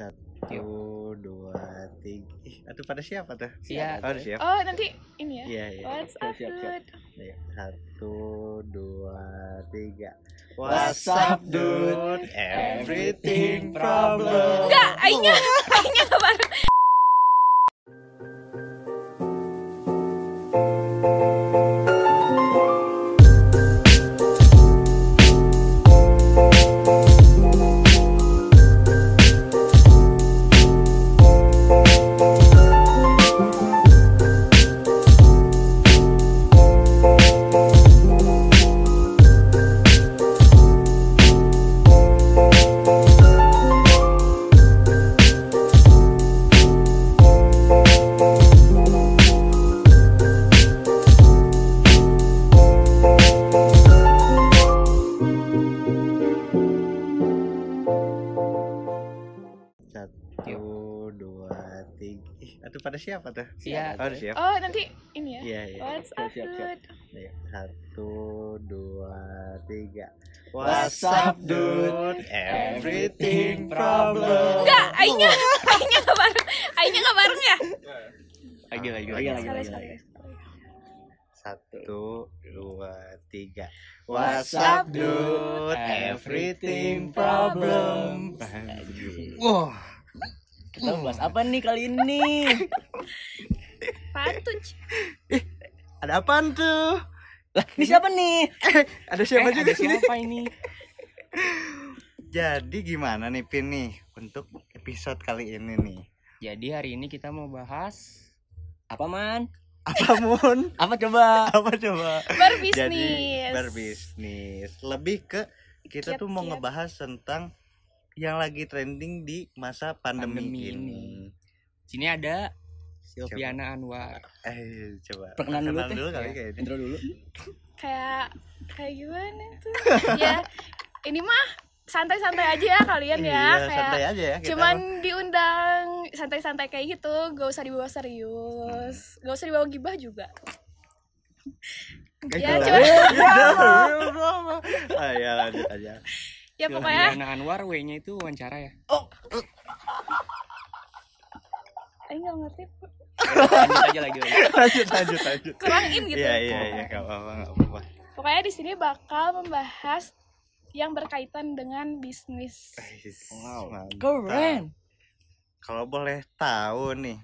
Satu, dua, tiga. Ih, aduh pada siapa tuh? Iya. Oh, siap. Oh nanti ini ya. Iya, iya. What's up, siap, siap. dude? Iya. Satu, dua, tiga. What's up, dude? Everything problem. Enggak, aingnya, aingnya nggak Pada siapa tuh? Iya. Oh, udah siap. Oh nanti ini ya. Iya, iya. What's Siap, up, siap, siap. dude? Iya. Satu, dua, tiga. What's up, dude? Everything problem. Enggak, aingnya, aingnya nggak bareng. Aingnya nggak bareng ya. Lagi lagi Lagi, lagi. Lagi. sekali. Satu, dua, tiga. What's up, dude? Everything problem. Wah. Kita bahas apa nih kali ini? Pantun. Ada apaan tuh? Lah, ini siapa nih? Ada siapa Eh, juga ada siapa ini? Jadi gimana nih Pin nih untuk episode kali ini nih? Jadi hari ini kita mau bahas apa man? Apa Mun? Apa coba? Apa coba? Berbisnis. Jadi berbisnis. Lebih ke kita tuh mau Kiat-kiat. ngebahas tentang yang lagi trending di masa pandemi, Pandemi ini. ini. Sini ada Silviana Anwar. Eh, coba. Perkenalan dulu, dulu kali Ya, kayaknya. Intro dulu. Kayak kayak gimana tuh? ya ini mah santai-santai aja ya kalian ya. Iya, kayak santai aja ya. kita cuman mah. diundang santai-santai kayak gitu gak usah dibawa serius gak usah dibawa gibah juga ya, coba. Ah, ya lanjut aja. Ya pokoknya Silviana Anwar W-nya itu wawancara ya. Aing nggak ngerti Lanjut aja lagi lanjut lanjut lanjut. kurang in gitu Iya iya iya enggak apa-apa enggak apa-apa. pokoknya di sini bakal membahas yang berkaitan dengan bisnis Wow. Mantap. Keren. Kalau boleh tahu nih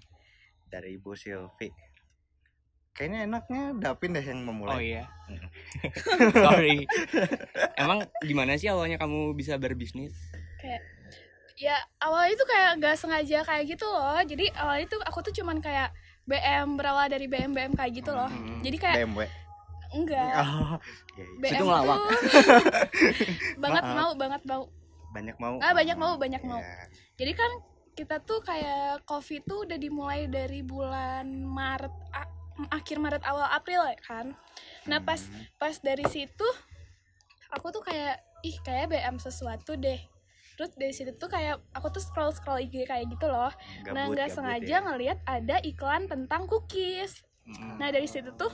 dari Ibu Silvi. Kayaknya enaknya Dapin deh yang Oh memulai. iya. Sorry. Emang gimana sih awalnya kamu bisa berbisnis? kayak ya awalnya itu kayak gak sengaja kayak gitu loh jadi awalnya tuh aku tuh cuman kayak BM berawal dari BM BM kayak gitu loh Hmm. jadi kayak BMW. enggak Oh, iya, iya. BM Situ ngelawak. tuh banget Maaf. mau banget mau banyak mau. Ah, banyak mau, banyak mau. Ya. Jadi kan kita tuh kayak COVID tuh udah dimulai dari bulan Maret akhir Maret awal April ya kan. Nah pas Hmm. pas dari situ aku tuh kayak ih kayak BM sesuatu deh. Terus dari situ tuh kayak aku tuh scroll scroll IG kayak gitu loh. nah Gabut, nggak gabut sengaja ya. ngelihat ada iklan tentang cookies. Hmm. Nah dari situ tuh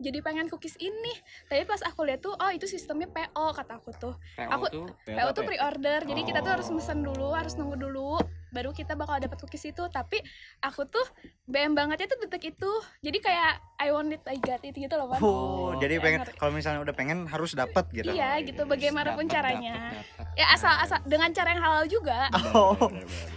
jadi pengen cookies ini. Tapi pas aku lihat tuh oh itu sistemnya PO kata aku tuh. PO Aku- tuh PO tuh pre-order, jadi kita tuh harus Oh. mesen dulu, harus nunggu dulu, baru kita bakal dapat cookies itu. Tapi aku tuh BM bangetnya tuh detik itu, jadi kayak I want it, I got it gitu loh kan. Oh, jadi Ya, pengen kalau misalnya udah pengen harus dapat gitu. Iya gitu, bagaimanapun Dapat, caranya. dapat, dapat. Ya asal asal dengan cara yang halal juga. Oh.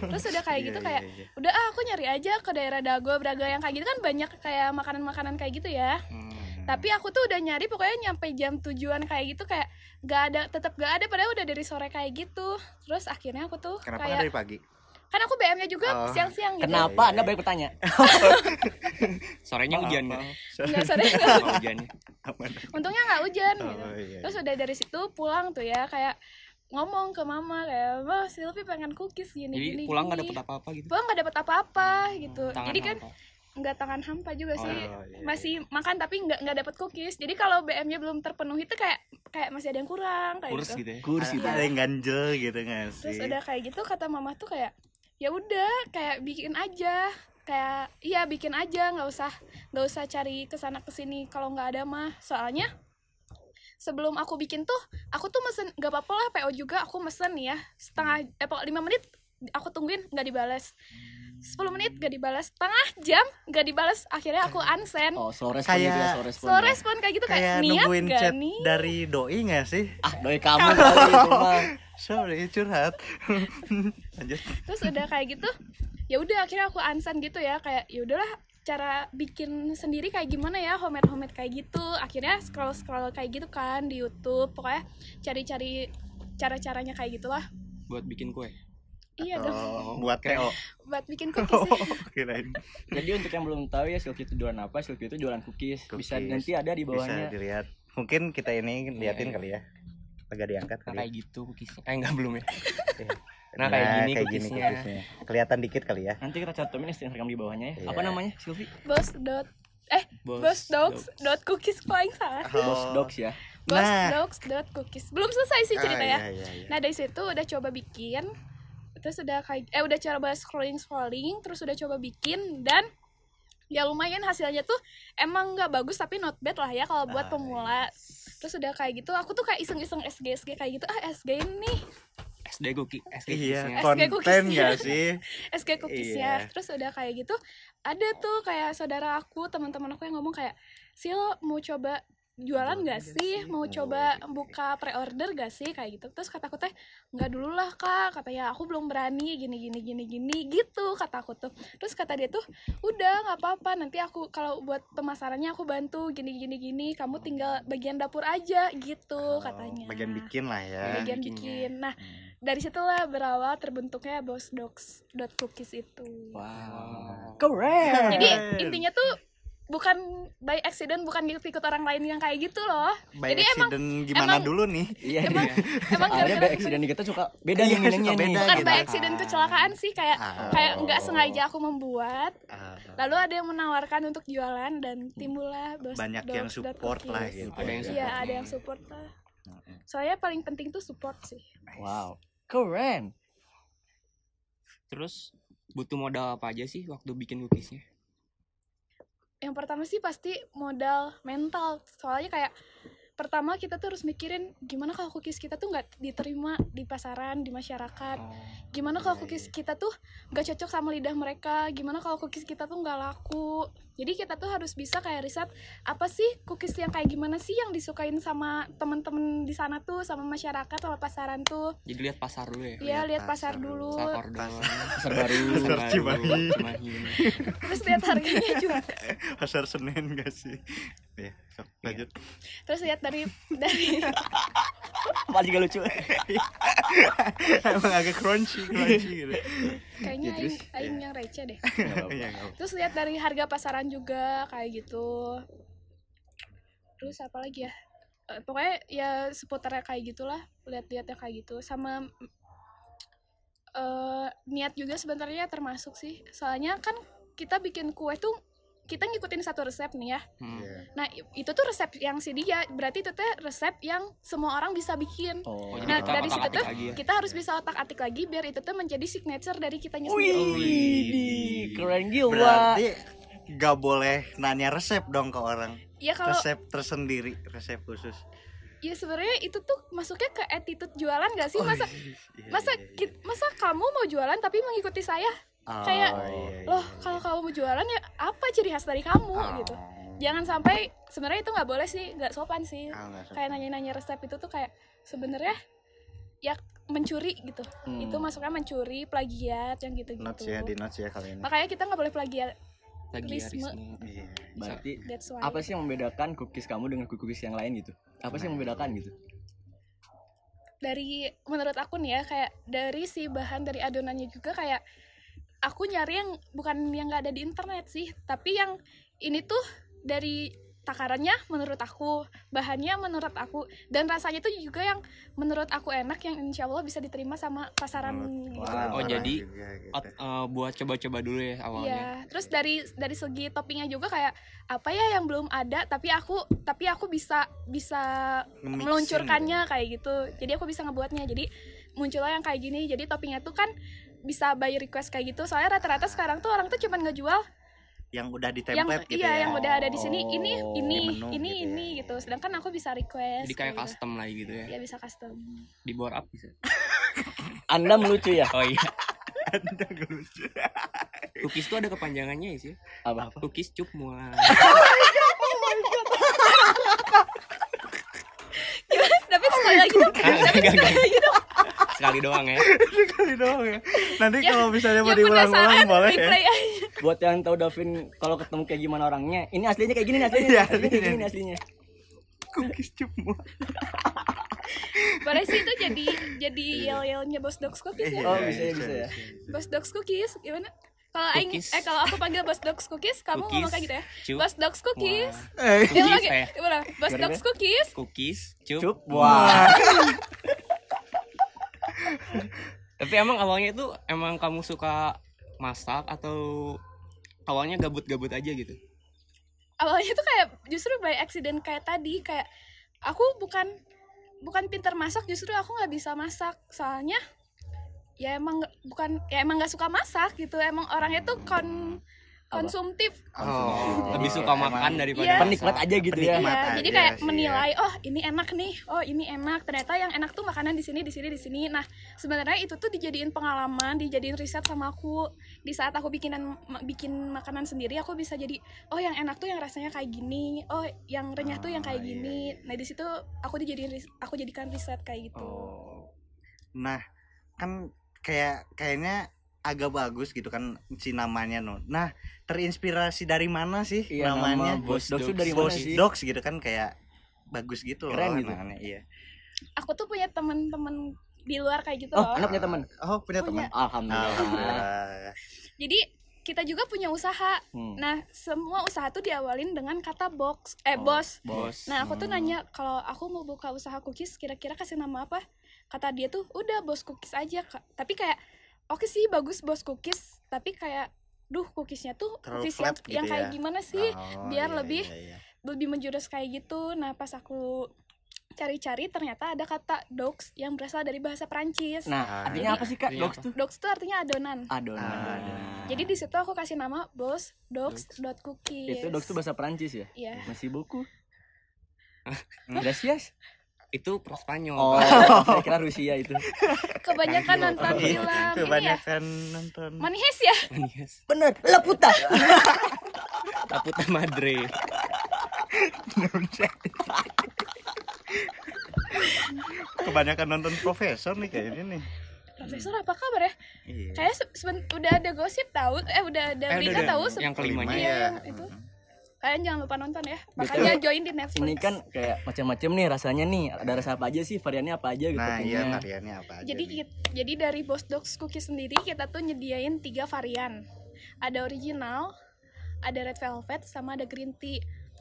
Terus udah kayak Iya, gitu iya, kayak iya. udah ah aku nyari aja ke daerah Dago, Braga yang kayak gitu kan banyak kayak makanan-makanan kayak gitu ya. Hmm. Tapi aku tuh udah nyari pokoknya nyampe jam tujuan kayak gitu kayak gak ada tetap gak ada padahal udah dari sore kayak gitu. Terus akhirnya aku tuh Kenapa kayak dari pagi? Kan aku BM-nya juga Oh. siang-siang gitu. Kenapa Iya, Anda iya. banyak bertanya? Sorenya hujan nggak? Enggak sore. Hujannya? Untungnya nggak hujan Oh, gitu. iya. Terus udah dari situ pulang tuh ya kayak ngomong ke mama kayak, "Wah, Silvi pengen cookies gini Jadi gini." pulang nggak gini." dapet apa-apa gitu. Pulang nggak dapet apa-apa gitu. Tangan Jadi kan hampa. nggak tangan hampa juga Oh, sih. iya, Masih makan tapi nggak nggak dapet cookies. Jadi kalau BM-nya belum terpenuhi tuh kayak kayak masih ada yang kurang kayak Kurs gitu. gitu ya. Kurs gitu. ada yang ganjel gitu nggak sih? Terus udah kayak gitu kata mama tuh kayak ya udah kayak bikin aja. Kayak iya bikin aja nggak usah nggak usah cari ke sana ke sini kalau nggak ada mah. Soalnya sebelum aku bikin tuh aku tuh mesen nggak apa-apa lah PO juga aku mesen ya. Setengah eh lima menit aku tungguin nggak dibalas 10 menit gak dibalas setengah jam gak dibalas akhirnya aku unsend Oh, slow respon Kayak- gitu ya, slow respon. slow ya. respon kayak gitu kayak, kayak niat nungguin gak chat nih? dari doi nggak sih? Ah, doi kamu kali itu mah. sorry curhat. Lanjut. Terus udah kayak gitu ya udah akhirnya aku unsend gitu ya kayak ya udahlah cara bikin sendiri kayak gimana ya homemade homemade kayak gitu. Akhirnya scroll scroll kayak gitu kan di YouTube pokoknya cari-cari cara-caranya kayak gitulah. Buat bikin kue iya dong oh, buat PO buat bikin cookies oh, kirain Jadi untuk yang belum tahu ya Silky itu jualan apa? Silky itu jualan cookies. Bisa Cookies. nanti ada di bisa bawahnya. dilihat mungkin kita ini liatin Iya, kali ya agak diangkat nah, kali kayak gitu cookiesnya eh enggak belum ya Iya. nah kayak gini kayak cookiesnya cookiesnya. kelihatan dikit kali ya Nanti kita cantumin Instagram di bawahnya ya. Iya. Apa namanya, Silvi? bos dot bos dogs dot cookies kok yang salah Boss Dogs ya. bos Nah. dogs dot cookies belum selesai sih ceritanya Ah, iya, iya, iya. Nah dari situ udah coba bikin, terus udah kayak eh udah coba scrolling scrolling, terus udah coba bikin dan ya lumayan hasilnya tuh emang nggak bagus tapi not bad lah ya kalau buat pemula. Terus udah kayak gitu, aku tuh kayak iseng-iseng SG SG kayak gitu ah SG ini SD cookie SD iya. SG konten nggak sih SG cookies Iya. ya. Terus udah kayak gitu ada tuh kayak saudara aku teman-teman aku yang ngomong kayak Sil mau coba jualan gak sih? mau Oh, coba iya. buka pre-order gak sih? Kayak gitu. Terus kata aku teh nggak dulu lah kak. Katanya aku belum berani gini gini gini gini gitu kata aku tuh. Terus kata dia tuh udah nggak apa-apa. Nanti aku kalau buat pemasarannya aku bantu. Gini gini gini. Kamu tinggal bagian dapur aja gitu Oh, katanya. bagian bikin lah ya bagian bikinnya. bikin. Nah Hmm. dari situlah berawal terbentuknya bos dogs cookies itu. Wow. Keren. jadi intinya tuh bukan by accident bukan ikut-ikut orang lain yang kayak gitu loh by Jadi emang- accident gimana emang- dulu nih Iya, emang iya. emang Soalnya gara-gara by accident kita suka beda Iya, nih suka beda bukan gitu. by accident kecelakaan sih kayak Ah. kayak nggak sengaja aku membuat Ah, lalu ada yang menawarkan untuk jualan dan timbullah bos banyak yang Dogs support Cookies. lah gitu Ada yang iya support. ada yang support lah Mm-mm. soalnya paling penting tuh support sih Wow. Keren. terus butuh modal apa aja sih waktu bikin cookiesnya yang pertama sih pasti modal mental. Soalnya kayak pertama kita tuh harus mikirin gimana kalau cookies kita tuh nggak diterima di pasaran di masyarakat. Gimana kalau Iya, cookies iya. kita tuh nggak cocok sama lidah mereka? Gimana kalau cookies kita tuh nggak laku? Jadi kita tuh harus bisa kayak riset apa sih cookies yang kayak gimana sih yang disukain sama temen-temen di sana tuh sama masyarakat sama pasaran tuh? Jadi lihat pasar dulu ya Iya Lihat pasar pasar dulu. pasar baru. pasar Cimahi. terus lihat harganya juga. Pasar senen gak sih? Ya lanjut. Terus lihat dari dari Apa juga lucu. emang agak crunchy crunchy gitu. Kayaknya Ya, terus, aing, aing yang receh deh. Iya, apa. terus lihat dari harga pasaran juga kayak gitu. Terus apa lagi ya? Eh, pokoknya ya seputar kayak gitulah lihat-lihat yang kayak gitu. Sama eh niat juga sebenarnya termasuk sih. Soalnya kan kita bikin kue tuh kita ngikutin satu resep nih ya. Hmm. Iya. nah itu tuh resep yang si dia berarti itu teh resep yang semua orang bisa bikin. Oh, Oh, Nah, kita dari situ tuh ya? kita harus bisa otak-atik lagi biar itu tuh menjadi signature dari kitanya Wih, sendiri. Di keren gila. berarti gak boleh nanya resep dong ke orang. Ya kalau resep tersendiri resep khusus. Ya sebenarnya itu tuh masuknya ke attitude jualan gak sih? Oh, masa iya, masa iya, iya. kit- masa kamu mau jualan tapi mengikuti saya Oh, kayak, iya, iya, loh iya. kalau kamu jualan ya apa ciri khas dari kamu Oh. gitu jangan sampai sebenarnya itu nggak boleh sih nggak sopan sih nggak kayak nanya-nanya resep itu tuh kayak sebenarnya ya mencuri gitu Hmm. itu masuknya mencuri plagiat yang gitu notes gitu ya di notes ya kali ini makanya kita nggak boleh plagiat plagiarisme Iya. Berarti apa sih yang membedakan cookies kamu dengan cookies yang lain gitu? Apa sih yang membedakan gitu? dari menurut aku nih ya kayak dari si bahan dari adonannya juga kayak aku nyari yang bukan yang nggak ada di internet sih tapi yang ini tuh dari takarannya menurut aku bahannya menurut aku dan rasanya tuh juga yang menurut aku enak yang insya Allah bisa diterima sama pasaran gitu. Wow. Oh, jadi juga gitu. Ot- eh, buat coba-coba dulu ya awalnya Iya, terus dari dari segi toppingnya juga kayak apa ya yang belum ada tapi aku tapi aku bisa bisa Nge-mixin meluncurkannya kayak gitu. Jadi aku bisa ngebuatnya. Jadi muncullah yang kayak gini. Jadi toppingnya tuh kan bisa by request kayak gitu. Soalnya rata-rata sekarang tuh orang tuh cuman ngejual yang udah di yang template gitu iya ya yang udah ada di sini ini Oh. ini menu ini gitu ya. ini gitu. Sedangkan aku bisa request. jadi kayak gitu. custom lagi gitu ya Ya bisa custom. di bore up bisa Anda melucu ya? oh iya Ada lucu. Cookies tuh ada kepanjangannya ya sih. Apa? Cookies cup mual. tapi sekali lagi dong Ah, tapi enggak, sekali lagi dong Sekali doang ya. Sekali doang ya. Nanti Ya, kalau misalnya mau yang diulang-ulang boleh ya. aja Buat yang tahu Davin kalau ketemu kayak gimana orangnya, ini aslinya kayak gini nih aslinya. Iya, aslinya kayak gini aslinya. Cookies cuma. boleh sih itu jadi jadi yel yelnya bos dogs cookies ya Oh, bisa ya, bisa ya. bos dogs cookies gimana kalau aing eh kalau aku panggil bos dogs cookies kamu Cookies. ngomong kayak gitu ya Cup. bos dogs cookies Eh, Ya, Cookies, lagi, eh. gimana? Bos dogs cookies Cookies cup. Cup. Wah. Tapi emang awalnya itu emang kamu suka masak atau awalnya gabut-gabut aja gitu? awalnya tuh kayak justru by accident kayak tadi kayak aku bukan bukan pinter masak justru aku nggak bisa masak soalnya ya emang bukan ya emang nggak suka masak gitu emang orangnya tuh kon konsumtif Oh, lebih suka Emang makan daripada Iya. Penikmat aja gitu ya. Penikmat. Iya, aja jadi kayak sih, menilai oh ini enak nih, oh ini enak. Ternyata yang enak tuh makanan di sini, di sini, di sini. Nah, sebenarnya itu tuh dijadiin pengalaman, dijadiin riset sama aku. Di saat aku bikinan bikin makanan sendiri, aku bisa jadi oh yang enak tuh yang rasanya kayak gini, oh yang renyah tuh yang kayak iya, gini. Nah, di situ aku dijadiin aku jadikan riset kayak gitu. Oh. Nah, kan kayak kayaknya agak bagus gitu kan si namanya no. Nah, terinspirasi dari mana sih Iya, namanya? nama Bos Dogs Dogs. dari Bos mana sih? Dogs gitu kan kayak bagus gitu Keren loh gitu. namanya, Iya. Aku tuh punya temen-temen di luar kayak gitu Oh, loh. anak punya teman. Oh, punya Punya. teman. Alhamdulillah. Alhamdulillah. Jadi kita juga punya usaha. Hmm. Nah, semua usaha tuh diawalin dengan kata box, eh Oh, bos. bos. Nah aku tuh Hmm. nanya kalau aku mau buka usaha cookies kira-kira kasih nama apa? Kata dia tuh udah bos cookies aja kak. Tapi kayak oke sih bagus bos cookies. Tapi kayak duh cookiesnya tuh Terlalu cookies yang, gitu yang kayak ya? gimana sih? Oh, biar iya, lebih- iya, iya. Lebih menjurus kayak gitu. Nah pas aku cari-cari ternyata ada kata dogs yang berasal dari bahasa Prancis. Nah, Ah, artinya jadi- apa sih Kak? Artinya Dogs tuh? Dogs tuh artinya adonan. Adonan. Ah. Jadi di situ aku kasih nama bos dogs dot cookies. itu dogs tuh bahasa Perancis ya? Iya. Masih buku. Gracias. Itu pro Spanyol. Oh, saya kira Rusia itu. Kebanyakan nonton Iya, film ini ya. kebanyakan nonton. Manihes ya? Manias. Bener, La puta. Taputa Madre. kebanyakan nonton profesor nih kayaknya nih. Profesor apa kabar ya? Iya. Kayak udah ada gosip tahu, eh udah ada Eh, berita tahu. Yang kelimanya Iya, ya. yang itu. Kalian jangan lupa nonton ya. Makanya join di Netflix. Ini kan kayak macam-macam nih rasanya nih. Ada rasa apa aja sih? Variannya apa aja gitu? Nah, iya toppingnya? variannya apa aja jadi nih? jadi dari Boss Dogs Cookies sendiri kita tuh nyediain tiga varian. Ada original, ada red velvet, sama ada green tea.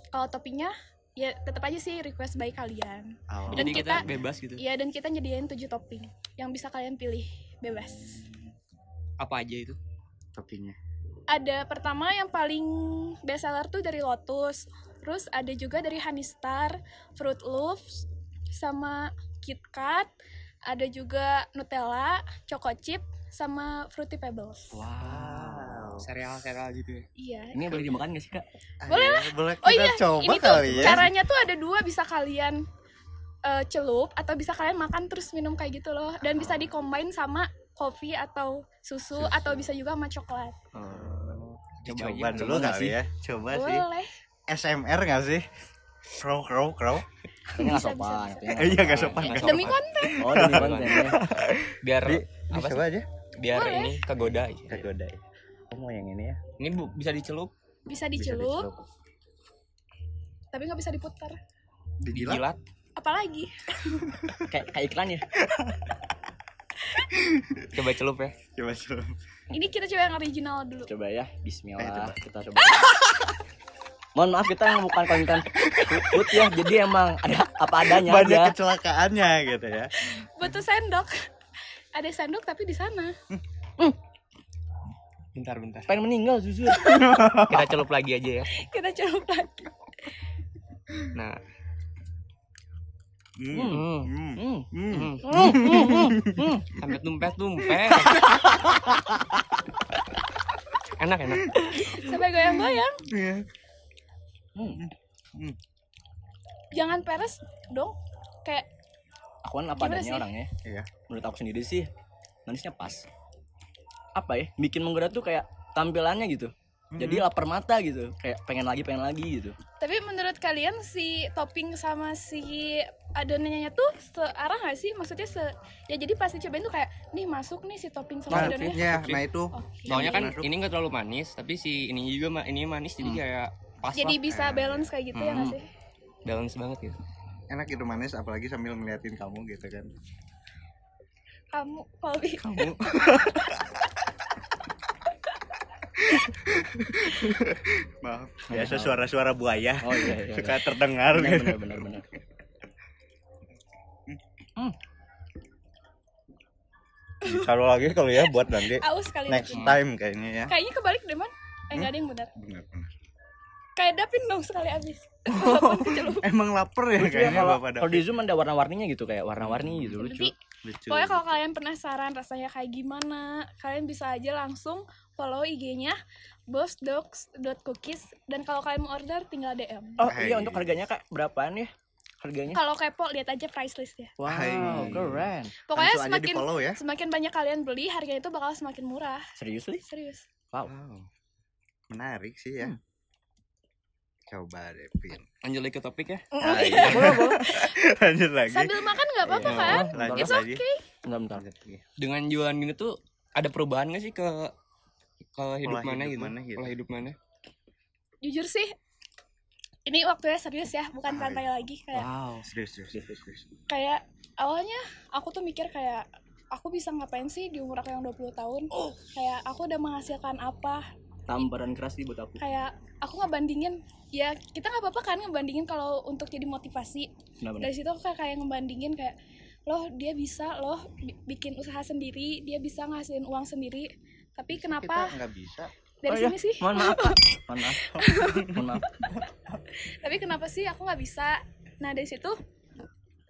Kalau toppingnya ya tetap aja sih request by kalian. Oh. Dan Jadi kita, kita- bebas gitu. Iya dan kita nyediain tujuh topping yang bisa kalian pilih bebas. Apa aja itu? toppingnya. Ada pertama yang paling best seller tuh dari Lotus terus ada juga dari Honey Star Fruit Loops sama KitKat ada juga Nutella Choco Chip sama Fruity Pebbles Wow. Sereal-sereal gitu ya. iya Ini boleh dimakan gak sih kak? Boleh lah. Boleh kita oh iya coba ini tuh ya. caranya tuh ada dua bisa kalian eh, celup atau bisa kalian makan terus minum kayak gitu loh dan bisa dicombine sama kopi atau susu, Susu. atau bisa juga sama coklat Oh. Coba Coba aja. dulu nggak kali sih? ya. Coba sih. boleh SMR gak sih? Crow crow crow. Nggak sopan. kayaknya Eh, iya nggak sopan. Nggak demi sopan. konten Oh, demi konten ya. Biar Di, apa coba sih? aja. Biar Boleh. ini kegoda aja. Kegoda ya. Oh, mau yang ini ya? Ini bu, bisa dicelup, bisa Bisa dicelup tapi nggak bisa diputar dijilat. apalagi Kayak kayak iklan ya. Coba celup ya. Coba celup. ini kita coba yang original dulu Coba ya. Eh, Bismillah. coba. Kita coba. Mohon maaf kita yang bukan konten food ya. Jadi emang ada apa adanya Banyak aja. kecelakaannya gitu ya. butuh sendok ada sendok tapi di sana Bentar, bentar. Pengen meninggal jujur. Kita celup lagi aja ya. kita coba lagi Nah, Hmm. Hmm. Hmm. Hmm. Hmm. hmm. Hmm, hmm, hmm, hmm. sampai tumpet-tumpet. enak, enak. sampai goyang-goyang Iya. Hmm. jangan peres dong kayak Aku kan apa adanya orangnya. Iya. Menurut aku sendiri sih manisnya pas. apa ya bikin menggoda tuh kayak tampilannya gitu jadi lapar mata gitu kayak pengen lagi pengen lagi gitu Tapi menurut kalian si topping sama si adonannya tuh searah gak sih? Maksudnya se ya jadi pasti cobain tuh kayak nih masuk nih si topping sama Nah, adonannya. ya, nah itu Oh, Soalnya kan Masuk. ini nggak terlalu manis, tapi si ini juga ma- ini manis jadi Hmm. kayak pas jadi lah, bisa balance kayak gitu ya Hmm. gak sih? balance banget gitu. enak itu manis apalagi sambil ngeliatin kamu gitu kan. Kamu Polly Kamu Maaf, biasa suara-suara buaya oh iya iya, iya. suka terdengar benar gitu. benar benar benar Kalau lagi kalau ya buat nanti aus kali next ini. time kayaknya ya. Kayaknya kebalik deh man. Eh nggak ada yang benar. Bener, bener. Kayak dapin dong sekali abis. Kecelup. Emang lapar ya Lucu ya, kayaknya kalau Bapak kalau di zoom ada warna-warninya gitu kayak warna-warni gitu lucu Tapi Lucu. pokoknya kalau kalian penasaran rasanya kayak gimana, kalian bisa aja langsung follow IG-nya bossdogs.cookies dan kalau kalian mau order tinggal DM. oh Hai. iya untuk harganya kak berapaan ya harganya Kalau kepo lihat aja price listnya. wow Hai. keren Pokoknya Langsung semakin ya. semakin banyak kalian beli, harganya itu bakal semakin murah. seriously Serius. wow Wow. Menarik sih ya. Hmm. Coba deh, Pin. Lanjut lagi ke topik ya. Ah, iya. boleh boleh Lanjut lagi. Sambil makan nggak apa-apa kan? lanjut It's lagi. okay. bentar bentar. Dengan jualan ini tuh ada perubahan gak sih ke ke hidup Pola mana hidup gitu? mana gitu. Pola hidup mana? Jujur sih, ini waktunya serius ya, bukan santai lagi kayak wow Serius, serius, serius. serius. kayak awalnya aku tuh mikir kayak aku bisa ngapain sih di umur aku yang 20 tahun kayak aku udah menghasilkan apa tamparan keras nih buat aku kayak aku ngebandingin ya kita nggak apa-apa kan ngebandingin kalau untuk jadi motivasi benar-benar dari situ aku kayak, kayak ngebandingin kayak loh dia bisa loh bi- bikin usaha sendiri dia bisa ngasihin uang sendiri tapi kenapa Kita nggak bisa. dari Oh, iya. sini sih mohon maaf mohon maaf mohon maaf tapi kenapa sih aku nggak bisa nah dari situ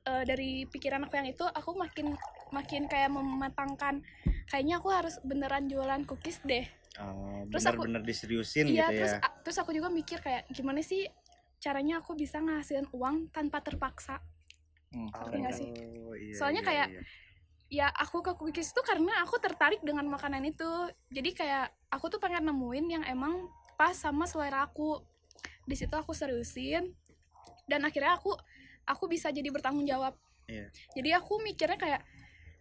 eh, dari pikiran aku yang itu aku makin makin kayak mematangkan kayaknya aku harus beneran jualan cookies deh Oh, Terus aku- benar-benar diseriusin iya gitu terus ya. a- terus aku juga mikir kayak gimana sih caranya aku bisa ngasilin uang tanpa terpaksa Hmm, ngerti nggak sih? Oh, iya, Soalnya iya, kayak- iya. Ya aku ke cookies itu karena aku tertarik dengan makanan itu. Jadi kayak aku tuh pengen nemuin yang emang pas sama selera aku. Di situ aku seriusin dan akhirnya aku aku bisa jadi bertanggung jawab. Iya. jadi aku mikirnya kayak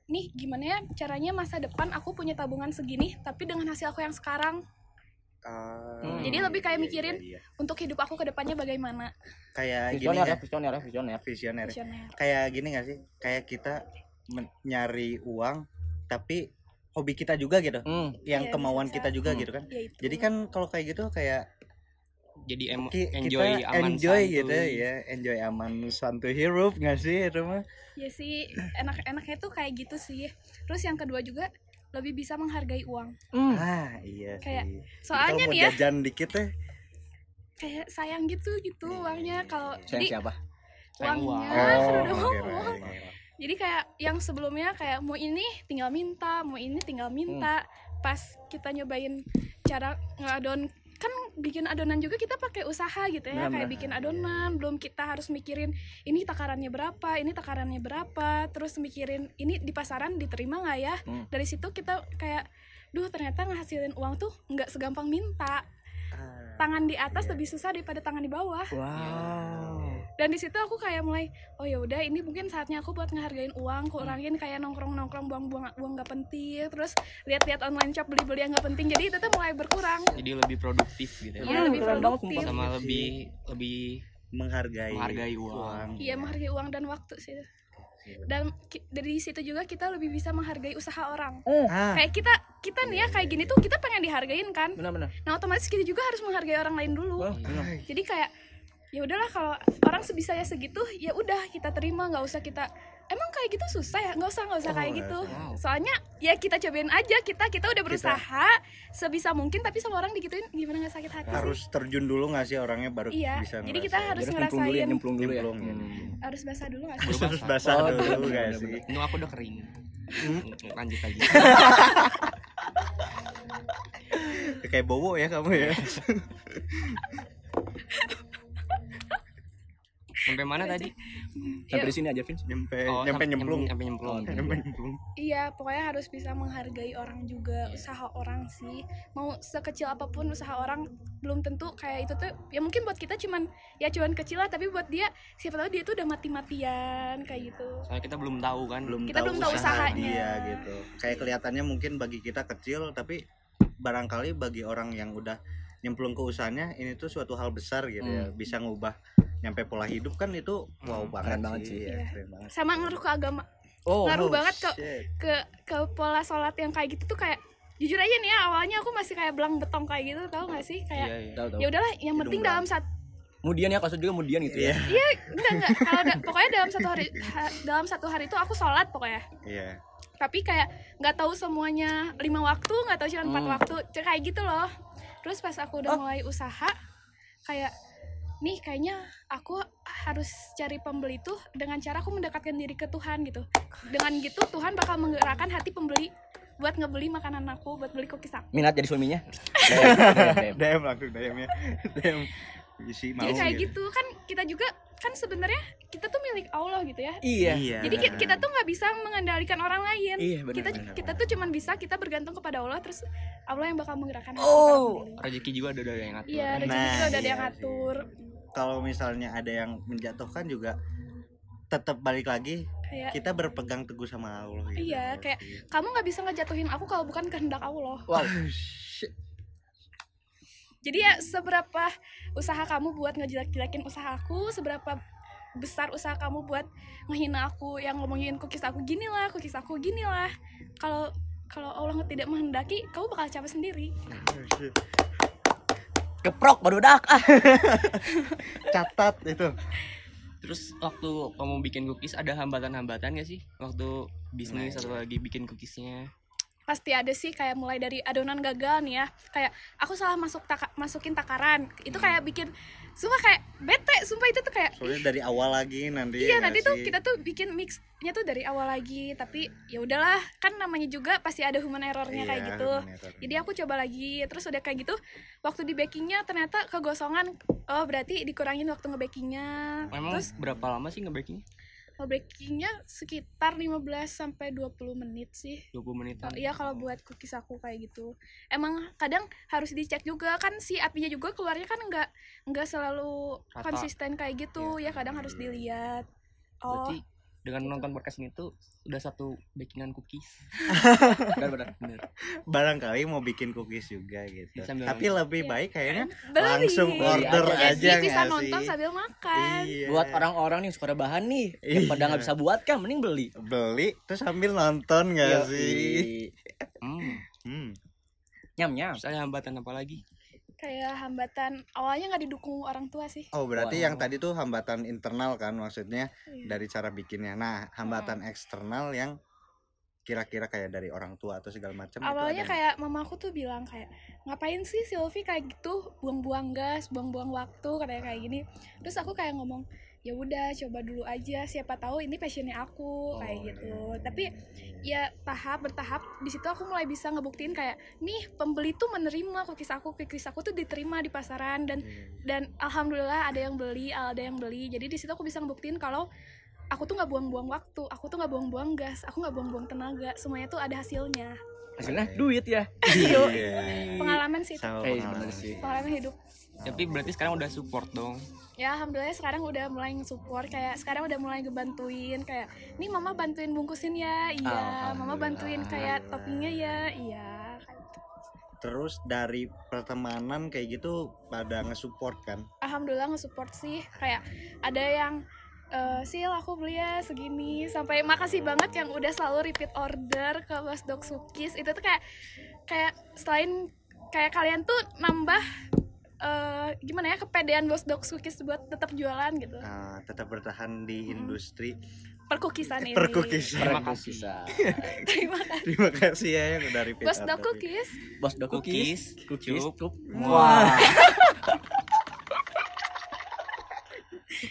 nih gimana ya caranya masa depan aku punya tabungan segini tapi dengan hasil aku yang sekarang? Hmm. Jadi lebih kayak iya, mikirin iya, iya. untuk hidup aku ke depannya bagaimana. Kayak gini visioner ya ya. visioner ya visioner. Visioner. Visioner. Kayak gini gak sih? Kayak kita nyari uang tapi hobi kita juga gitu. Hmm. Yang Iya, kemauan bisa. kita juga Hmm. gitu kan. Ya itu. Jadi kan kalau kayak gitu kayak Jadi em ki- enjoy kita aman enjoy santuy. gitu ya enjoy aman santuy hirup nggak sih itu mah? Ya sih enak-enaknya tuh kayak gitu sih. Terus yang kedua juga lebih bisa menghargai uang. Hmm. ah iya Kayak, sih. soalnya nih ya. jajan dikit teh kayak sayang gitu gitu uangnya. Kalau sayang jadi siapa? Sayang uangnya uang. kan oh baik. Jadi kayak yang sebelumnya kayak mau ini tinggal minta mau ini tinggal minta. Pas kita nyobain cara ngadon kan bikin adonan juga kita pakai usaha gitu ya Benar, kayak bikin adonan. Belum kita harus mikirin ini takarannya berapa ini takarannya berapa. Terus mikirin ini di pasaran diterima nggak ya? Hmm. dari situ kita kayak duh ternyata ngehasilin uang tuh nggak segampang minta. Ah, tangan di atas iya. lebih susah daripada tangan di bawah. Wow dan di situ aku kayak mulai oh ya udah ini mungkin saatnya aku buat ngehargain uang kurangin kayak nongkrong nongkrong buang buang uang nggak penting terus lihat-lihat online shop beli beli yang nggak penting. Jadi itu tuh mulai berkurang. Jadi lebih produktif gitu ya. Iya, Hmm, lebih produktif. Sama lebih lebih menghargai Menghargai uang. iya menghargai uang dan waktu sih. Dan dari situ juga kita lebih bisa menghargai usaha orang. Ah. Kayak kita kita nih ya kayak gini tuh kita pengen dihargain kan? Benar-benar nah otomatis kita juga harus menghargai orang lain dulu. Benar. jadi kayak ya udahlah kalau orang sebisanya segitu ya udah kita terima nggak usah kita emang kayak gitu susah ya nggak usah nggak usah Oh, kayak nggak gitu Wow. soalnya ya kita cobain aja kita kita udah berusaha sebisa mungkin tapi sama orang digituin gimana nggak sakit hati sih? harus terjun dulu nggak sih orangnya baru Iya, bisa jadi kita ngerasain. harus Jadi nyemplung dulu ya ngerasain. nyemplung dulu ya Nyemplung, ya. Hmm. harus basah dulu nggak sih harus basah. Oh, dulu bener, gak bener, sih Ini aku udah kering. Hmm. Lanjut lagi. kayak bowo ya kamu ya Sampai mana tadi? Sampai di sini aja, Vin. nyampe Oh, nyampe nyemplung Nyampe nyemplung. Oh, nyampe nyemplung Iya, pokoknya harus bisa menghargai orang juga, usaha orang sih. Mau sekecil apa pun usaha orang belum tentu kayak itu tuh ya mungkin buat kita cuman ya cuman kecil lah tapi buat dia siapa tahu dia tuh udah mati-matian kayak gitu. Soalnya kita belum tahu kan. belum Kita tahu belum tahu usaha usahanya. dia gitu kayak kelihatannya mungkin bagi kita kecil tapi barangkali bagi orang yang udah nyemplung ke usahanya ini tuh suatu hal besar gitu ya Hmm. bisa ngubah nyampe pola hidup kan itu wow Hmm, banget, keren banget sih. ya, Iya. keren banget Sama ngaruh ke agama, Oh, ngaruh banget ke shit. ke ke pola sholat yang kayak gitu tuh kayak jujur aja nih ya awalnya aku masih kayak belang betong kayak gitu tau gak sih kayak Iya, iya. tahu. ya udahlah yang Hidung penting dalam satu Kemudian ya kasus juga kemudian gitu ya. iya enggak enggak kalau da- pokoknya dalam satu hari ha- dalam satu hari itu aku sholat pokoknya iya tapi kayak nggak tahu semuanya lima waktu nggak tahu cuma empat Hmm. waktu kayak gitu loh terus pas aku udah Oh. mulai usaha kayak nih kayaknya aku harus cari pembeli tuh dengan cara aku mendekatkan diri ke Tuhan gitu. Dengan gitu Tuhan bakal menggerakkan hati pembeli buat ngebeli makanan aku buat beli cookies aku. Minat jadi suaminya. DM langsung DM ya. DM isi mau jadi kayak gitu. Kan kita juga kan sebenarnya kita tuh milik Allah gitu ya Iya. iya jadi ki- kita tuh nggak bisa mengendalikan orang lain Iya, benar. kita benar, kita tuh cuman bisa kita bergantung kepada Allah terus Allah yang bakal menggerakkan Oh. kita. Rezeki juga udah ada yang ngatur. iya rezeki Nah, juga udah ada iya yang ngatur kalau misalnya ada yang menjatuhkan juga tetap balik lagi kayak kita berpegang teguh sama Allah gitu. Iya, kayak kamu nggak bisa ngejatuhin aku kalau bukan kehendak Allah Wow. Jadi ya seberapa usaha kamu buat ngejelek-jelekin usaha aku seberapa besar usaha kamu buat ngehina aku yang ngomongin cookies aku gini lah cookies aku gini lah kalau kalau Allah tidak menghendaki kamu bakal capek sendiri Keprok baru dak. Ah. catat itu Terus waktu kamu bikin cookies ada hambatan-hambatan gak sih? Waktu bisnis Nah, atau lagi bikin cookiesnya? Pasti ada sih kayak mulai dari adonan gagal nih ya. Kayak aku salah masuk taka, masukin takaran. Itu kayak bikin sumpah kayak bete sumpah itu tuh kayak soalnya dari awal lagi nanti iya ya nanti tuh kita tuh bikin mixnya tuh dari awal lagi. Tapi ya udahlah kan namanya juga pasti ada human errornya kayak Iya, gitu bener. jadi aku coba lagi terus udah kayak gitu waktu di bakingnya ternyata kegosongan. Oh berarti dikurangin waktu ngebakingnya terus berapa lama sih nge-baking? ngebakingnya sekitar 15 sampai 20 menit sih 20 menitan. Oh, Iya kalau buat cookies aku kayak gitu. Emang kadang harus dicek juga kan si apinya juga keluarnya kan nggak nggak selalu Rata. konsisten kayak gitu ya kadang harus dilihat. Oh Berarti dengan nonton podcast ini tuh udah satu bakingan cookies. Benar benar. Bener. barangkali mau bikin cookies juga gitu Sambil tapi lebih Iya. baik kayaknya beli. langsung Beli order aja. aja Jadi bisa nonton sih? sambil makan. Iya. Buat orang-orang nih suka rebahan nih, yang Iya. pada nggak bisa buat kan, mending beli. beli terus sambil nonton nggak Iya, sih Hmm. hmm. Nyam nyam. Ada hambatan apa lagi? Kayak hambatan awalnya nggak didukung orang tua sih. oh berarti Wow. yang tadi tuh hambatan internal kan maksudnya Iya. dari cara bikinnya nah hambatan eksternal yang kira-kira kayak dari orang tua atau segala macam itu Awalnya ada kayak mamaku tuh bilang kayak ngapain sih Silvi kayak gitu buang-buang gas, buang-buang waktu katanya kayak gini. Terus aku kayak ngomong ya udah coba dulu aja siapa tahu ini passionnya aku kayak Oh, gitu. iya. Tapi ya tahap bertahap di situ aku mulai bisa ngebuktiin kayak nih pembeli tuh menerima cookies aku cookies aku tuh diterima di pasaran dan Iya. dan alhamdulillah ada yang beli ada yang beli jadi di situ aku bisa ngebuktiin kalau aku tuh nggak buang-buang waktu aku tuh nggak buang-buang gas aku nggak buang-buang tenaga semuanya tuh ada hasilnya Hasilnya duit ya. Yuk. Iya. pengalaman sih itu. Sama pengalaman. sih. pengalaman hidup Tapi berarti sekarang udah support dong. ya alhamdulillah sekarang udah mulai nge-support kayak sekarang udah mulai ngebantuin kayak nih mama bantuin bungkusin ya iya mama bantuin kayak toppingnya ya iya gitu. terus dari pertemanan kayak gitu pada nge-support kan alhamdulillah nge-support sih kayak ada yang eh sil aku beli ya segini sampai makasih banget yang udah selalu repeat order ke Bos Dog Sukis itu tuh kayak kayak selain kayak kalian tuh nambah eh gimana ya kepedean Bos Dog Sukis buat tetap jualan gitu Nah, tetap bertahan di Hmm. industri perkukisan ini perkukisan Terima kasih. terima kasih terima kasih ya yang udah repeat Bos Dog order. Cookies Bos do cookies. Cookies, cup. cup. Wah.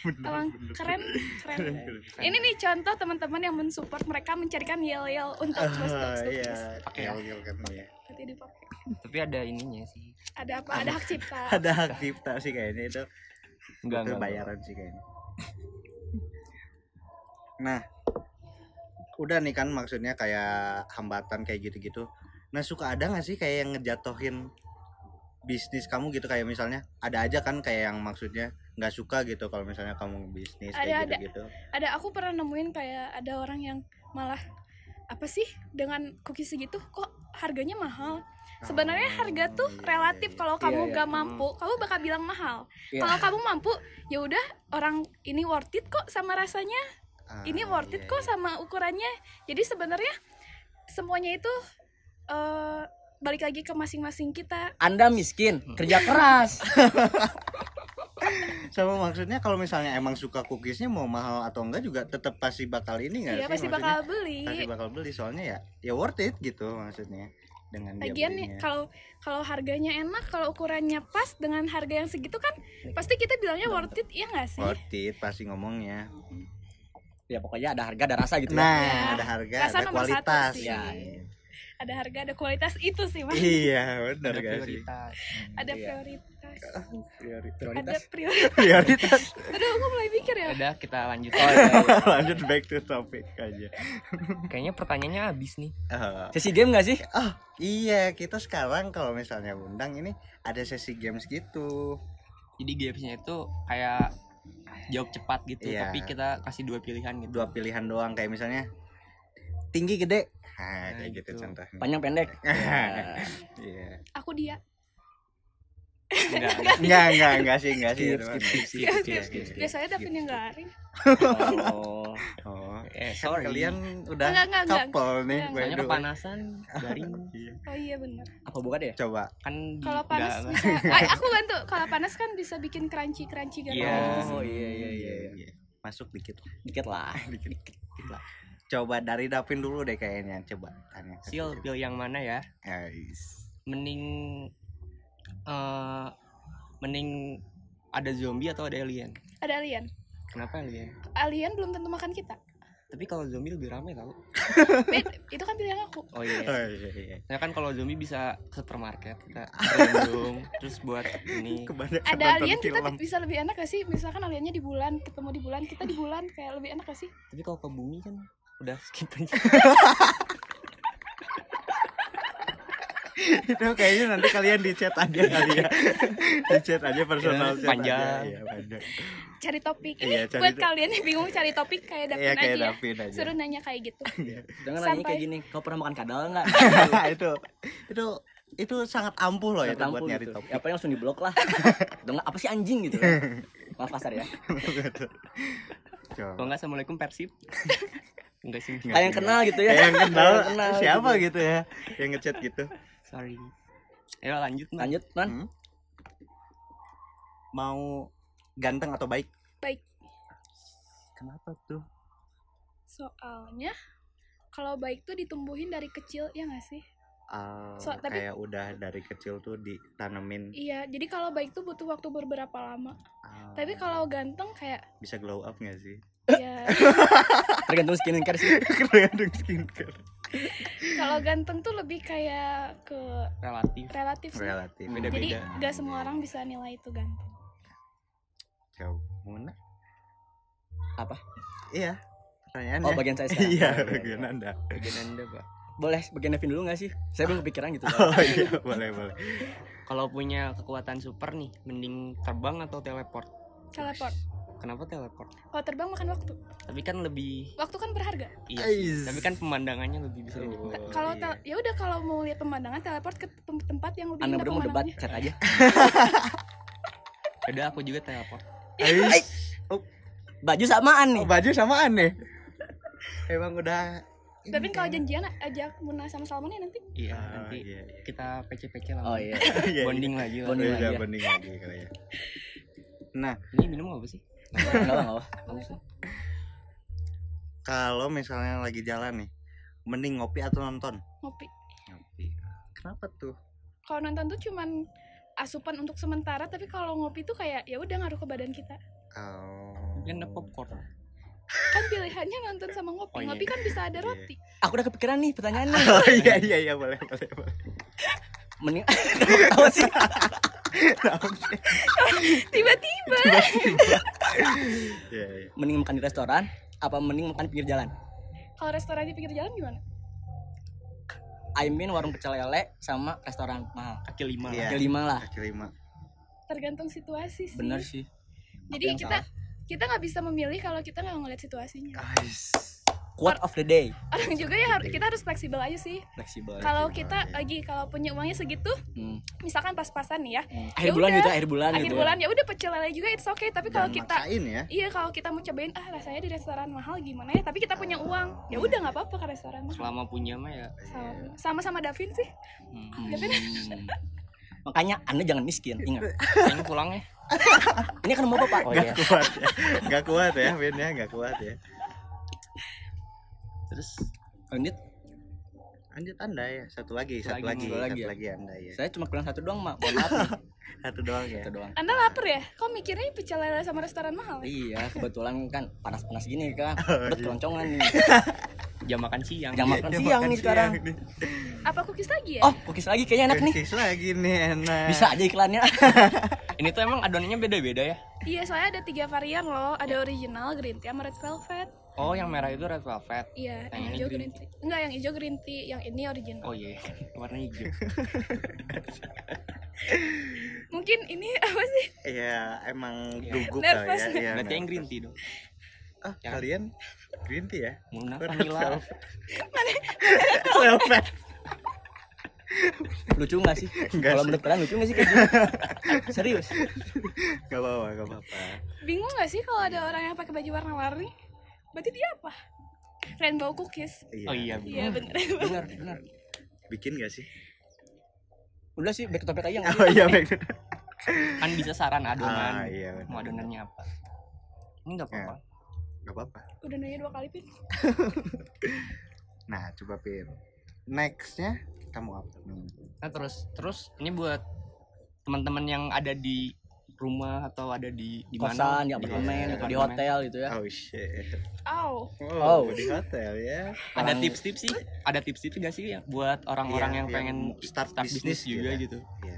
Emang keren keren. Ini nih contoh teman-teman yang mensupport mereka mencarikan yel yel untuk Cookies iya. Pakai ya? Gel-gel kan ya Nanti dipakai. Tapi ada ininya sih. ada apa? Ada hak cipta. Ada hak cipta sih kayaknya itu. Enggak, itu enggak. bayaran sih kayaknya. Nah udah nih kan maksudnya kayak hambatan kayak gitu-gitu. Nah suka ada nggak sih kayak yang ngejatohin bisnis kamu gitu kayak misalnya ada aja kan kayak yang maksudnya nggak suka gitu kalau misalnya kamu bisnis Ada, kayak ada. gitu-gitu ada aku pernah nemuin kayak ada orang yang malah apa sih dengan cookies segitu kok harganya mahal sebenarnya Oh, harga tuh iya, relatif iya, kalau Iya, kamu iya. gak mampu kamu bakal bilang mahal Iya. kalau kamu mampu ya udah orang ini worth it kok sama rasanya Ah, ini worth it iya, kok iya. sama ukurannya jadi sebenarnya semuanya itu eh, balik lagi ke masing-masing kita Anda miskin, kerja keras. sama maksudnya kalau misalnya emang suka cookiesnya mau mahal atau enggak juga tetap pasti bakal ini nggak iya sih pasti Maksudnya bakal beli pasti bakal beli soalnya ya ya worth it gitu maksudnya dengan dia Lagian nih kalau kalau harganya enak, kalau ukurannya pas dengan harga yang segitu kan pasti kita bilangnya worth it, iya nggak sih? worth it pasti ngomongnya ya pokoknya ada harga ada rasa gitu ya. nah Ya, ada harga rasa ada nomor satu kualitas sih. Ya, Ada harga, ada kualitas itu sih mas. iya benar ada prioritas Ada Iya. prioritas. prioritas Ada Prioritas. prioritas. prioritas Aduh, aku mulai mikir ya. udah kita lanjut Oh, iya, iya. lanjut back to topic aja kayaknya pertanyaannya habis nih Sesi game gak sih? oh iya kita sekarang kalau misalnya undang ini ada sesi games gitu jadi gamesnya itu kayak jawab cepat gitu Iya. tapi kita kasih dua pilihan gitu dua pilihan doang kayak misalnya tinggi gede nah, Nah, kayak gitu gitu. contohnya Panjang pendek. iya Aku dia. enggak enggak enggak enggak sih enggak sih Skip, Itu skip, skip, Skip, skip, skip, skip. skip, Biasanya. Davin yang garing. Oh. oh eh kan sorry kalian udah Enggak, enggak, enggak. couple nih soalnya kepanasan garing Iya. Oh iya benar. Apa bukan ya? coba kan Kalau panas bisa. Ay, aku bantu. Kalau panas kan bisa bikin crunchy crunchy gitu. Iya. Oh iya iya iya. iya. masuk dikit Dikit lah. dikit lah coba dari Davin dulu deh kayaknya coba tanya Sil pilih yang mana ya Guys. mending eh mending ada zombie atau ada alien Ada alien. kenapa alien Alien belum tentu makan kita. tapi kalau zombie lebih rame tau itu kan pilihan aku. oh iya Oh, iya, iya. Saya kan kalau zombie bisa ke supermarket kita berlindung terus buat ini Kebanyakan Ada alien kita film. bisa lebih enak gak sih? Misalkan aliennya di bulan, ketemu di bulan, kita di bulan kayak lebih enak gak sih? tapi kalau ke bumi kan udah skip aja itu kayaknya nanti kalian di chat aja kali ya di chat aja personal Iya, chat panjang. aja. Iya, panjang Cari topik. Ini Iya, cari buat to- kalian yang bingung cari topik kayak Davin iya kayak aja ya. Davin aja Suruh nanya kayak gitu. Jangan nanya Sampai- kayak gini. Kau pernah makan kadal enggak? itu itu itu sangat ampuh loh itu buat nyari topik Apa yang langsung diblok lah. Dong apa sih anjing gitu. Maaf kasar ya. Coba. kalau nggak assalamualaikum persib enggak sih Nggak. Kayak yang kenal gitu ya. Yang kenal, kenal siapa gitu. gitu ya yang ngechat gitu sorry ayo lanjut Man. Lanjut, Man. Hmm? mau ganteng atau baik Baik. kenapa tuh Soalnya kalau baik tuh ditumbuhin dari kecil ya gak sih? Ah, So, tapi- kayak udah dari kecil tuh ditanemin Iya, jadi kalau baik tuh butuh waktu beberapa lama. ah, Tapi kalau ganteng kayak bisa glow up gak sih ya Tergantung skincare sih. tergantung skincare kalau ganteng tuh lebih kayak ke relatif relatif sih. relatif Beda-beda. Jadi gak semua orang bisa nilai itu ganteng. jauh mana Apa? iya pertanyaannya Oh, bagian saya sekarang. iya Oh, iya, bagian iya. anda bagian anda pak Boleh bagian Devin dulu gak sih? Saya belum kepikiran gitu. oh iya boleh boleh kalau punya kekuatan super nih mending terbang atau teleport Teleport. Kenapa teleport Kalau terbang makan waktu. tapi kan lebih Waktu kan berharga. iya Ais. tapi kan pemandangannya lebih bisa Oh. Kalau iya. tel- ya udah kalau mau lihat pemandangan teleport ke tem- tempat yang lebih Anda berdua mau debat, chat aja. udah aku juga teleport Ais. Baju samaan nih. Oh, baju samaan nih emang udah Tapi kalau kayaknya. janjian ajak Muna sama Salman ya nanti. iya Ah, nanti iya, iya. kita pece-pece lah Oh iya. Iya, bonding lagi lah Bonding iya. lagi Iya, ya. bonding lagi kali ya nah ini minum apa sih Kalau misalnya lagi jalan nih mending ngopi atau nonton Ngopi. ngopi kenapa tuh Kalau nonton tuh cuman asupan untuk sementara, tapi kalau ngopi tuh kayak ya udah ngaruh ke badan kita. oh kan ada popcorn Kan pilihannya nonton sama ngopi. Oh, iya. Ngopi kan bisa ada Iya. roti. Aku udah kepikiran nih pertanyaannya. oh iya iya iya boleh boleh boleh Mending apa sih? Tiba-tiba. Iya, iya. mending makan di restoran apa mending makan pinggir jalan Kalau restoran di pinggir jalan gimana? I mean warung pecel lele sama restoran mahal kaki lima Iya. kaki lima lah Kaki lima. Tergantung situasi sih. bener sih Jadi kita kita nggak bisa memilih kalau kita nggak ngeliat situasinya. Quote of the day Orang juga ya kita harus fleksibel aja sih. fleksibel Kalau kita iya. lagi kalau punya uangnya segitu, Hmm. misalkan pas-pasan nih ya, Hmm. akhir Ya bulan udah. gitu akhir bulan akhir gitu bulan ya udah pecel lele juga it's okay. Tapi kalau kita maksain ya. Iya kalau kita mau cobain ah rasanya di restoran mahal gimana ya tapi kita punya uang ya udah nggak apa-apa ke restoran mahal selama punya mah ya Sama- sama-sama Davin sih hmm. Hmm. makanya anda jangan miskin ingat Kayaknya pulang ya ini kan mau bapak oh Gak iya kuat ya. Gak kuat ya, Ben ya, gak kuat ya. Terus lanjut Lanjut Anda ya, satu lagi, Satu satu, lagi, lagi, satu lagi satu ya. lagi Anda ya. saya cuma bilang satu doang mak mohon maaf. Satu doang ya. satu doang anda lapar ya kok mikirnya pecel lele sama restoran mahal ya? iya kebetulan kan panas-panas gini kan udah iya. keroncongan nih jam makan siang jam makan Dia siang makan nih sekarang nih. apa cookies lagi ya oh cookies lagi kayaknya enak nih Cookies lagi nih enak. bisa aja iklannya ini tuh emang adonannya beda-beda ya iya soalnya ada tiga varian loh ada original green tea sama red velvet oh yang merah itu red velvet iya Yang yang hijau green green tea enggak yang hijau green tea yang ini original oh iya warna hijau mungkin ini apa sih Iya, emang Iya. gugup Nervous. kali ya. Iya, berarti yang nervous. green tea dong Ah, Yang- kalian green tea ya? Muna Red vanilla velvet. Velvet. lucu nggak sih kalau menurut kalian lucu nggak sih kayak serius Gak apa-apa, gak apa-apa. bingung nggak sih kalau ada orang yang pakai baju warna-warni berarti dia apa rainbow cookies oh iya iya bener benar benar Bikin gak sih? udah sih back to topic aja nggak Oh iya, baik. kan bisa saran adonan Ah, iya. benar. mau adonannya apa ini nggak apa-apa Gak apa-apa. udah nanya dua kali pin Nah, coba Pin. Nextnya kamu apa? Hmm. nah terus terus ini buat teman-teman yang ada di rumah atau ada di di mana kosan di apartemen Iya. atau di hotel gitu ya Oh shit. oh Oh, Oh. di hotel ya. ada tips-tips sih ada tips-tips gak sih ya buat orang-orang Iya, yang yang pengen start start, bisnis juga gitu gitu Iya.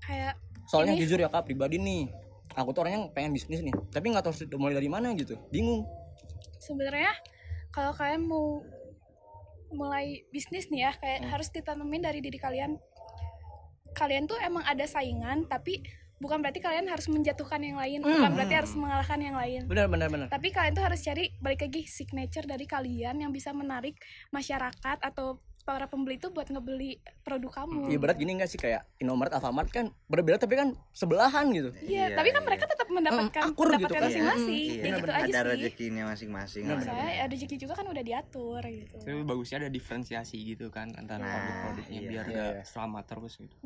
kayak soalnya Ini- jujur ya kak pribadi nih aku tuh orangnya pengen bisnis nih tapi nggak tahu harus mulai dari mana gitu bingung sebenarnya kalau kalian mau mulai bisnis nih ya kayak Hmm. harus ditanamin dari diri kalian kalian tuh emang ada saingan tapi bukan berarti kalian harus menjatuhkan yang lain bukan Hmm. berarti harus mengalahkan yang lain benar benar benar tapi kalian tuh harus cari balik lagi signature dari kalian yang bisa menarik masyarakat atau para pembeli itu buat ngebeli produk kamu Iya berat gini nggak sih kayak Indomaret, Alfamart kan berbeda tapi kan sebelahan gitu. Iya, Iya, tapi kan iya. mereka tetap mendapatkan Hmm, akur gitu kan. masing-masing Iya, kayak gitu benar-benar. aja ada sih rezekinya masing-masing. Lah. saya ada rezeki juga kan udah diatur gitu tapi bagusnya ada diferensiasi gitu kan antara Nah, produk-produknya iya. biar Iya. nggak selamat terus gitu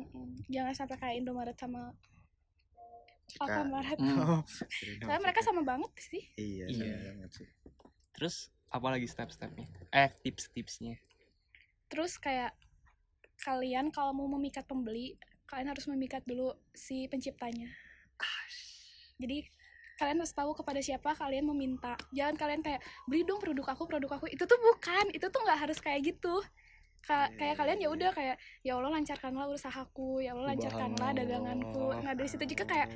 jangan sampai kayak Indomaret sama Cika. Alfamaret Hmm. Oh, soalnya mereka sama banget sih. Iya, Iya. sama banget sih. terus apa lagi step-stepnya? Eh tips-tipsnya. Terus kayak kalian kalau mau memikat pembeli kalian harus memikat dulu si penciptanya. Jadi kalian harus tahu kepada siapa kalian meminta. Jangan kalian kayak beli dong produk aku produk aku. Itu tuh bukan. Itu tuh nggak harus kayak gitu Ka- kayak kalian ya udah kayak ya Allah lancarkanlah usahaku ya Allah lancarkanlah daganganku. Nah dari situ juga kayak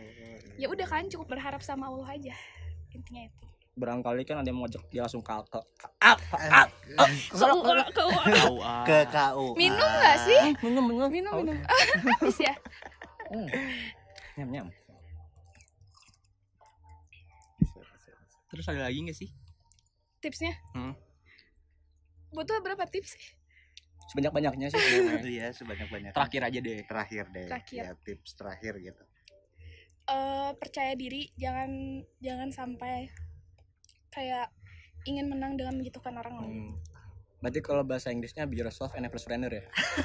ya udah kalian cukup berharap sama Allah aja intinya itu. Barangkali kan ada yang mau ngajak dia langsung ke ke keuangan. tahu ah ke KU. minum nggak sih? Minum minum. Minum minum. Habis ya? Nyam nyam. terus ada lagi nggak sih? Tipsnya? Hmm. butuh berapa tips sih Sebanyak banyaknya sih. Itu ya sebanyak-banyak. terakhir aja deh Terakhir deh. Terakhir. Ya, tips terakhir gitu. eh percaya diri jangan jangan sampai kayak ingin menang dengan menjatuhkan orang lain Hmm. Berarti kalau bahasa Inggrisnya be yourself and never surrender ya.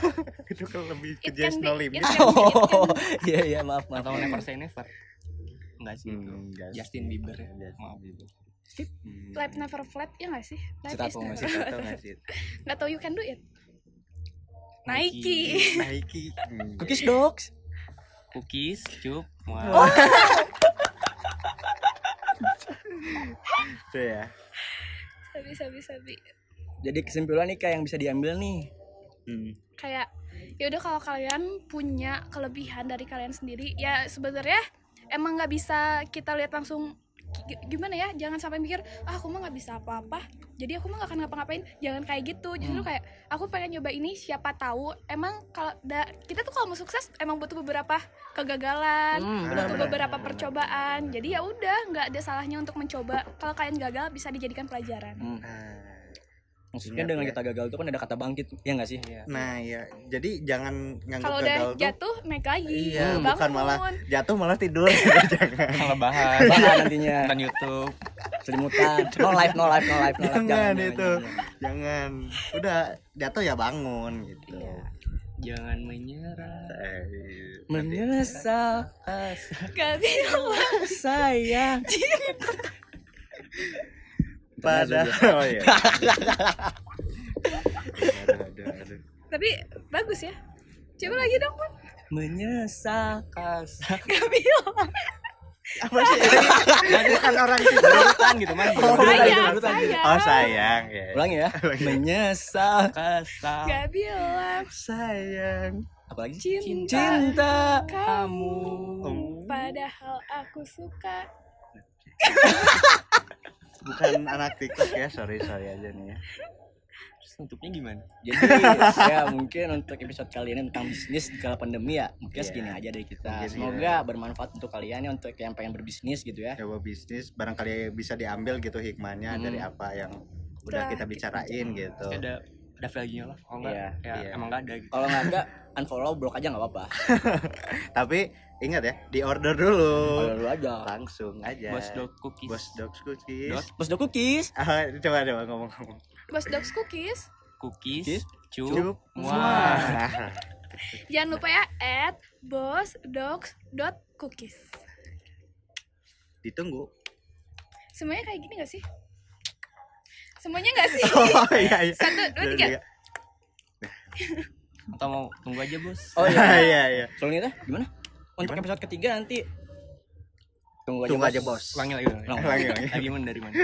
Itu kan lebih ke just no limit. Oh, iya iya maaf maaf. atau never say never enggak sih itu Hmm, Justin. Justin Bieber ya maaf Bieber. Skip. Hmm. life never flat ya nggak sih life Cita is never sih? nggak tahu you can do it Nike. Nike Nike. Hmm. Cookies dogs. cookies cup Oh. wah Itu ya. sabi sabi sabi Jadi kesimpulan nih kayak yang bisa diambil nih. Hmm. kayak ya udah kalau kalian punya kelebihan dari kalian sendiri ya sebenarnya emang nggak bisa kita lihat langsung gi- gimana ya jangan sampai mikir ah aku mah nggak bisa apa-apa jadi aku mah gak akan ngapa-ngapain jangan kayak gitu. Justru Hmm. kayak aku pengen nyoba ini siapa tahu emang kalau da- kita tuh kalau mau sukses emang butuh beberapa kegagalan Hmm, butuh benar, beberapa percobaan. Jadi ya udah nggak ada salahnya untuk mencoba. Kalau kalian gagal bisa dijadikan pelajaran. Hmm. Nah, Maksudnya dengan ya. kita gagal itu kan ada kata bangkit, ya nggak sih? Iya. nah ya jadi jangan nganggap kalau gagal udah tuh jatuh naik lagi. Iya, bangun. bukan malah jatuh malah tidur. Jangan Salah bahas Bahan nantinya. Nonton YouTube. Selimutan. No life, no life, no life, no life. Jangan itu. jangan. jangan udah jatuh ya bangun gitu Iya. Jangan menyerah. Eh, Menyesal bilang sayang. pada oh iya tapi bagus ya coba lagi dong Pon. Menyesal kasar. Bilang apa sih ini bukan orang tidur Urutan gitu man. Oh, sayang urutan. sayang oh sayang ya Ulangi ya. Menyesal kasar. Gak bilang sayang Apalagi? cinta, Cinta kamu padahal aku suka bukan anak TikTok ya sorry sorry aja nih ya Terus nutupnya gimana? Jadi ya mungkin untuk episode kali ini tentang bisnis di kala pandemi ya mungkin Iya. segini aja dari kita. Mungkin Semoga bermanfaat untuk kalian ya untuk yang pengen berbisnis gitu ya. coba bisnis barangkali bisa diambil gitu hikmahnya Hmm. dari apa yang udah kita bicarain gitu ada ada value-nya lah. Kalau enggak Iya, ya iya. emang enggak ada gitu. Kalau nggak ada unfollow blok aja nggak apa-apa. tapi ingat ya di order dulu Kalau dulu aja. langsung aja Bos dog cookies. bos dogs cookies Bos do cookies. Ah, coba coba ngomong-ngomong Bos Dogs Cookies cookies. Cup. Cup. Wah. jangan lupa ya at bosdogs.cookies ditunggu semuanya kayak gini gak sih semuanya gak sih oh iya iya satu dua tiga Atau mau tunggu aja, Bos. Oh iya iya. iya iya Soalnya dah gimana? Untuk Gimana? episode ketiga nanti tunggu aja. tunggu bos. aja bos Ulangi lagi. ulangi, ulangi. Lagi mana dari mana?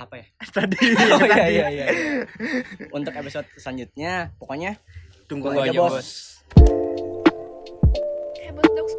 apa ya tadi oh, iya, iya, iya, iya. untuk episode selanjutnya pokoknya tunggu, tunggu aja, aja bos, bos. Hey, bos dogs,